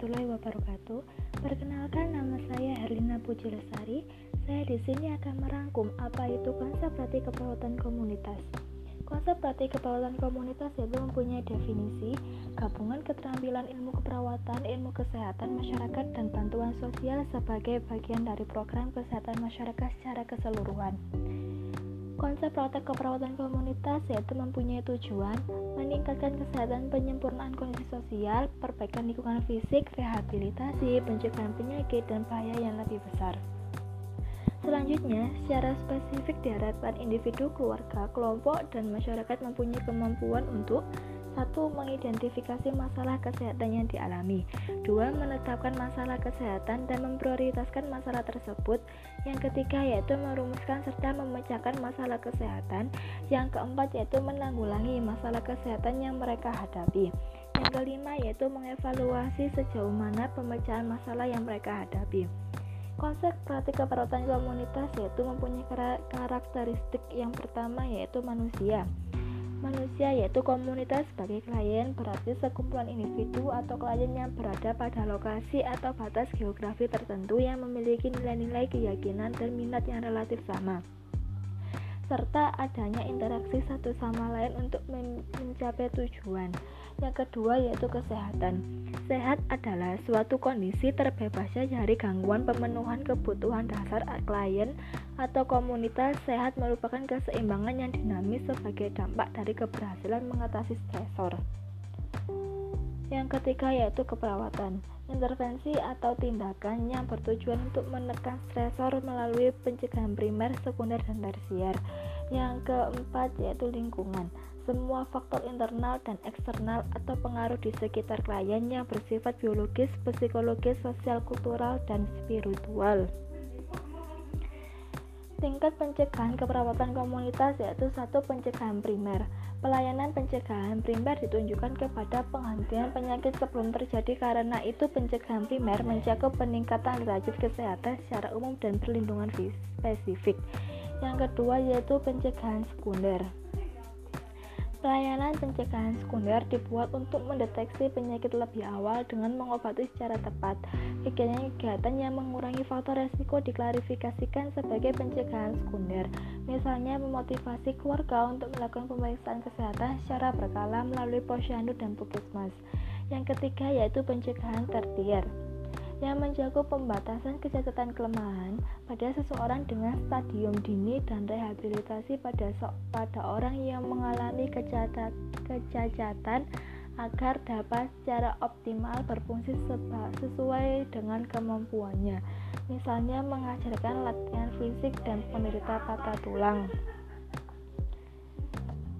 warahmatullahi wabarakatuh. Perkenalkan nama saya Herlina Puji Lestari. Saya di sini akan merangkum apa itu konsep praktik keperawatan komunitas. Konsep praktik keperawatan komunitas yaitu mempunyai definisi gabungan keterampilan ilmu keperawatan, ilmu kesehatan masyarakat dan bantuan sosial sebagai bagian dari program kesehatan masyarakat secara keseluruhan. Konsep praktek keperawatan komunitas yaitu mempunyai tujuan meningkatkan kesehatan penyempurnaan kondisi sosial, perbaikan lingkungan fisik, rehabilitasi, pencegahan penyakit, dan bahaya yang lebih besar. Selanjutnya, secara spesifik diharapkan individu, keluarga, kelompok, dan masyarakat mempunyai kemampuan untuk satu, mengidentifikasi masalah kesehatan yang dialami. Dua, menetapkan masalah kesehatan dan memprioritaskan masalah tersebut. Yang ketiga yaitu merumuskan serta memecahkan masalah kesehatan. Yang keempat yaitu menanggulangi masalah kesehatan yang mereka hadapi. Yang kelima yaitu mengevaluasi sejauh mana pemecahan masalah yang mereka hadapi. Konsep praktik keperawatan komunitas yaitu mempunyai karakteristik yang pertama yaitu manusia. Manusia yaitu komunitas sebagai klien berarti sekumpulan individu atau klien yang berada pada lokasi atau batas geografi tertentu yang memiliki nilai-nilai keyakinan dan minat yang relatif sama serta adanya interaksi satu sama lain untuk mencapai tujuan. Yang kedua yaitu kesehatan. Sehat adalah suatu kondisi terbebasnya dari gangguan pemenuhan kebutuhan dasar klien atau komunitas. Sehat merupakan keseimbangan yang dinamis sebagai dampak dari keberhasilan mengatasi stresor. Yang ketiga yaitu keperawatan. Intervensi atau tindakan yang bertujuan untuk menekan stresor melalui pencegahan primer, sekunder, dan tersier. Yang keempat yaitu lingkungan. Semua faktor internal dan eksternal atau pengaruh di sekitar klien yang bersifat biologis, psikologis, sosial, kultural, dan spiritual. Tingkat pencegahan keperawatan komunitas yaitu satu pencegahan primer. Pelayanan pencegahan primer ditunjukkan kepada penghentian penyakit sebelum terjadi karena itu pencegahan primer mencakup peningkatan derajat kesehatan secara umum dan perlindungan spesifik. Yang kedua yaitu pencegahan sekunder. Pelayanan pencegahan sekunder dibuat untuk mendeteksi penyakit lebih awal dengan mengobati secara tepat. Kegiatan-kegiatan yang mengurangi faktor resiko diklarifikasikan sebagai pencegahan sekunder. Misalnya memotivasi keluarga untuk melakukan pemeriksaan kesehatan secara berkala melalui posyandu dan puskesmas. Yang ketiga yaitu pencegahan tertier yang menjaga pembatasan kecacatan kelemahan pada seseorang dengan stadium dini dan rehabilitasi pada pada orang yang mengalami kecacat, kecacatan agar dapat secara optimal berfungsi sesuai dengan kemampuannya. Misalnya mengajarkan latihan fisik dan penderita patah tulang.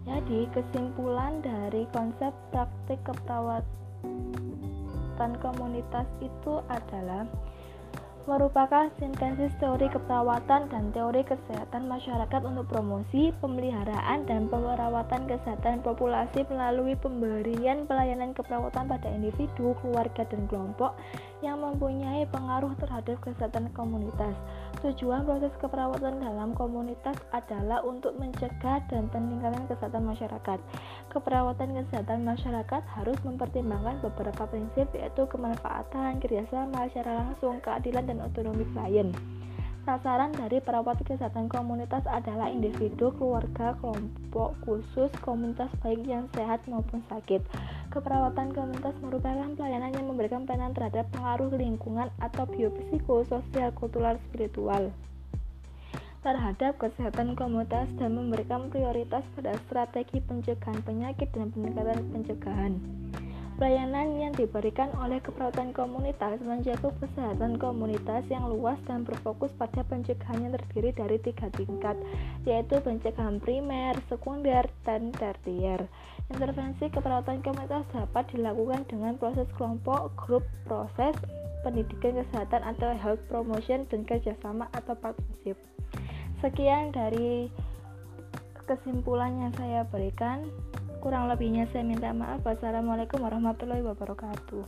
Jadi, kesimpulan dari konsep praktik keperawatan kegiatan komunitas itu adalah merupakan sintesis teori keperawatan dan teori kesehatan masyarakat untuk promosi, pemeliharaan, dan pemerawatan kesehatan populasi melalui pemberian pelayanan keperawatan pada individu, keluarga, dan kelompok yang mempunyai pengaruh terhadap kesehatan komunitas. Tujuan proses keperawatan dalam komunitas adalah untuk mencegah dan peningkatan kesehatan masyarakat. Keperawatan kesehatan masyarakat harus mempertimbangkan beberapa prinsip yaitu kemanfaatan, kerjasama secara langsung, keadilan, dan otonomi klien. Sasaran dari perawat kesehatan komunitas adalah individu, keluarga, kelompok khusus, komunitas baik yang sehat maupun sakit. Keperawatan komunitas merupakan pelayanan yang memberikan pelayanan terhadap pengaruh lingkungan atau biopsikososial, kultural, spiritual terhadap kesehatan komunitas dan memberikan prioritas pada strategi pencegahan penyakit dan peningkatan pencegahan. Pelayanan yang diberikan oleh keperawatan komunitas mencakup kesehatan komunitas yang luas dan berfokus pada pencegahan yang terdiri dari tiga tingkat, yaitu pencegahan primer, sekunder, dan tertier. Intervensi keperawatan komunitas dapat dilakukan dengan proses kelompok, grup, proses, pendidikan kesehatan atau health promotion, dan kerjasama atau partnership. Sekian dari kesimpulan yang saya berikan. Kurang lebihnya saya minta maaf. Wassalamualaikum warahmatullahi wabarakatuh.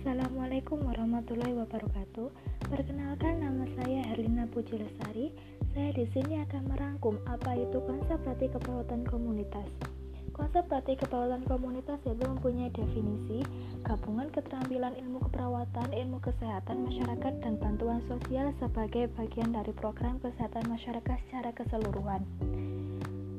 Assalamualaikum warahmatullahi wabarakatuh Perkenalkan nama saya Herlina Puji Lestari Saya di sini akan merangkum apa itu konsep praktik keperawatan komunitas. Konsep praktik keperawatan komunitas itu mempunyai definisi gabungan keterampilan ilmu keperawatan, ilmu kesehatan masyarakat, dan bantuan sosial sebagai bagian dari program kesehatan masyarakat secara keseluruhan.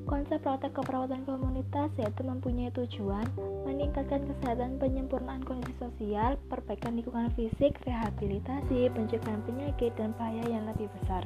Konsep praktek keperawatan komunitas yaitu mempunyai tujuan meningkatkan kesehatan penyempurnaan kondisi sosial, perbaikan lingkungan fisik, rehabilitasi, pencegahan penyakit, dan bahaya yang lebih besar.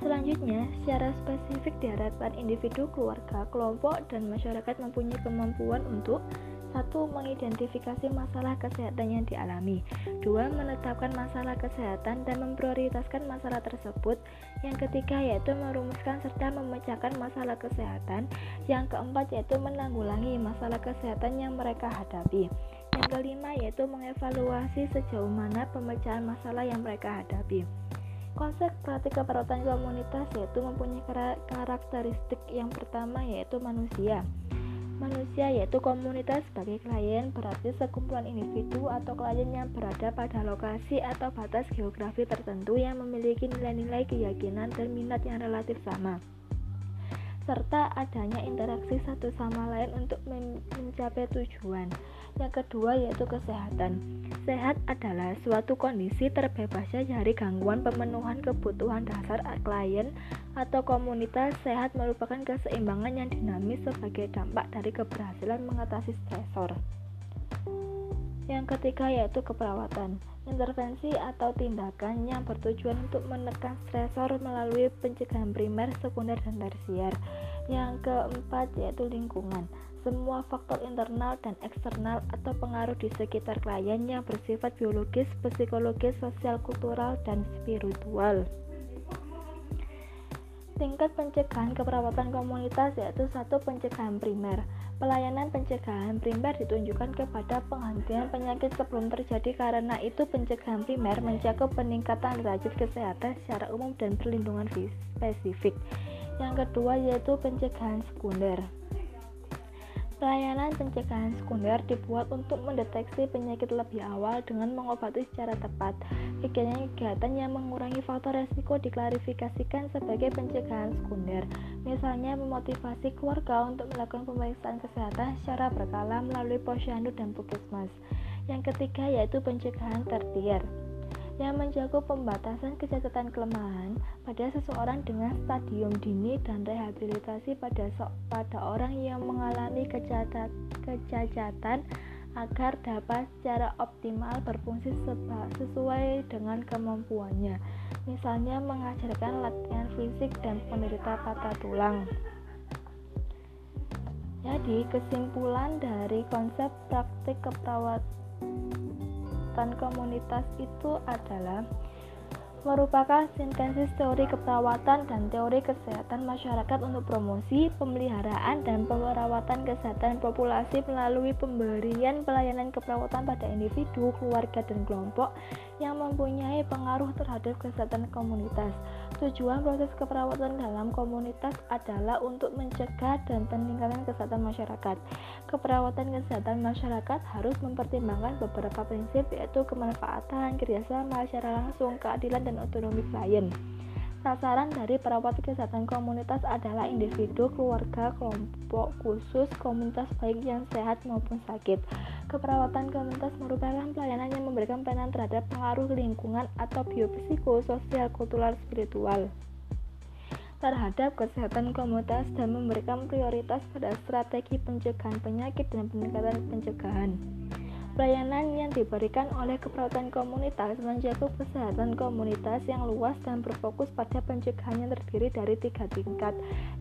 Selanjutnya, secara spesifik diharapkan individu, keluarga, kelompok, dan masyarakat mempunyai kemampuan untuk satu, mengidentifikasi masalah kesehatan yang dialami. Dua, menetapkan masalah kesehatan dan memprioritaskan masalah tersebut. Yang ketiga yaitu merumuskan serta memecahkan masalah kesehatan. Yang keempat yaitu menanggulangi masalah kesehatan yang mereka hadapi. Yang kelima yaitu mengevaluasi sejauh mana pemecahan masalah yang mereka hadapi. Konsep praktik keperawatan komunitas yaitu mempunyai karakteristik yang pertama yaitu manusia. Manusia yaitu komunitas sebagai klien berarti sekumpulan individu atau klien yang berada pada lokasi atau batas geografi tertentu yang memiliki nilai-nilai keyakinan dan minat yang relatif sama serta adanya interaksi satu sama lain untuk mencapai tujuan. Yang kedua yaitu kesehatan. Sehat adalah suatu kondisi terbebasnya dari gangguan pemenuhan kebutuhan dasar klien atau komunitas. Sehat merupakan keseimbangan yang dinamis sebagai dampak dari keberhasilan mengatasi stresor. Yang ketiga yaitu keperawatan. Intervensi atau tindakan yang bertujuan untuk menekan stresor melalui pencegahan primer, sekunder, dan tersier. Yang keempat yaitu lingkungan. Semua faktor internal dan eksternal atau pengaruh di sekitar klien yang bersifat biologis, psikologis, sosial, kultural, dan spiritual. Tingkat pencegahan keperawatan komunitas yaitu satu pencegahan primer. Pelayanan pencegahan primer ditunjukkan kepada penghentian penyakit sebelum terjadi karena itu pencegahan primer mencakup peningkatan derajat kesehatan secara umum dan perlindungan spesifik. Yang kedua yaitu pencegahan sekunder. Pelayanan pencegahan sekunder dibuat untuk mendeteksi penyakit lebih awal dengan mengobati secara tepat. Kegiatan-kegiatan yang mengurangi faktor resiko diklarifikasikan sebagai pencegahan sekunder. Misalnya memotivasi keluarga untuk melakukan pemeriksaan kesehatan secara berkala melalui posyandu dan puskesmas. Yang ketiga yaitu pencegahan tertier yang menjaga pembatasan kecacatan kelemahan pada seseorang dengan stadium dini dan rehabilitasi pada so pada orang yang mengalami kecacat kecacatan agar dapat secara optimal berfungsi sesuai dengan kemampuannya. Misalnya mengajarkan latihan fisik dan penderita patah tulang. Jadi, kesimpulan dari konsep praktik keperawatan kegiatan komunitas itu adalah merupakan sintesis teori keperawatan dan teori kesehatan masyarakat untuk promosi, pemeliharaan, dan pemerawatan kesehatan populasi melalui pemberian pelayanan keperawatan pada individu, keluarga, dan kelompok yang mempunyai pengaruh terhadap kesehatan komunitas. Tujuan proses keperawatan dalam komunitas adalah untuk mencegah dan peningkatan kesehatan masyarakat. Keperawatan kesehatan masyarakat harus mempertimbangkan beberapa prinsip yaitu kemanfaatan, kerjasama secara langsung, keadilan, dan otonomi klien. Sasaran dari perawat kesehatan komunitas adalah individu, keluarga, kelompok khusus, komunitas baik yang sehat maupun sakit. Keperawatan komunitas merupakan pelayanan yang memberikan peranan terhadap pengaruh lingkungan atau biopsikososial, kultural, spiritual terhadap kesehatan komunitas dan memberikan prioritas pada strategi pencegahan penyakit dan peningkatan pencegahan. Pelayanan yang diberikan oleh keperawatan komunitas mencakup kesehatan komunitas yang luas dan berfokus pada pencegahan yang terdiri dari tiga tingkat,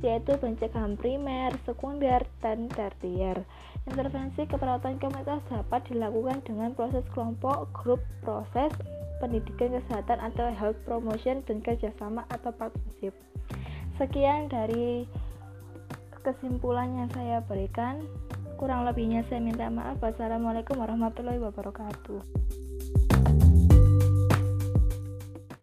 yaitu pencegahan primer, sekunder, dan tertier. Intervensi keperawatan komunitas dapat dilakukan dengan proses kelompok, grup, proses, pendidikan kesehatan atau health promotion, dan kerjasama atau partnership. Sekian dari kesimpulan yang saya berikan. Kurang lebihnya saya minta maaf. Wassalamualaikum warahmatullahi wabarakatuh.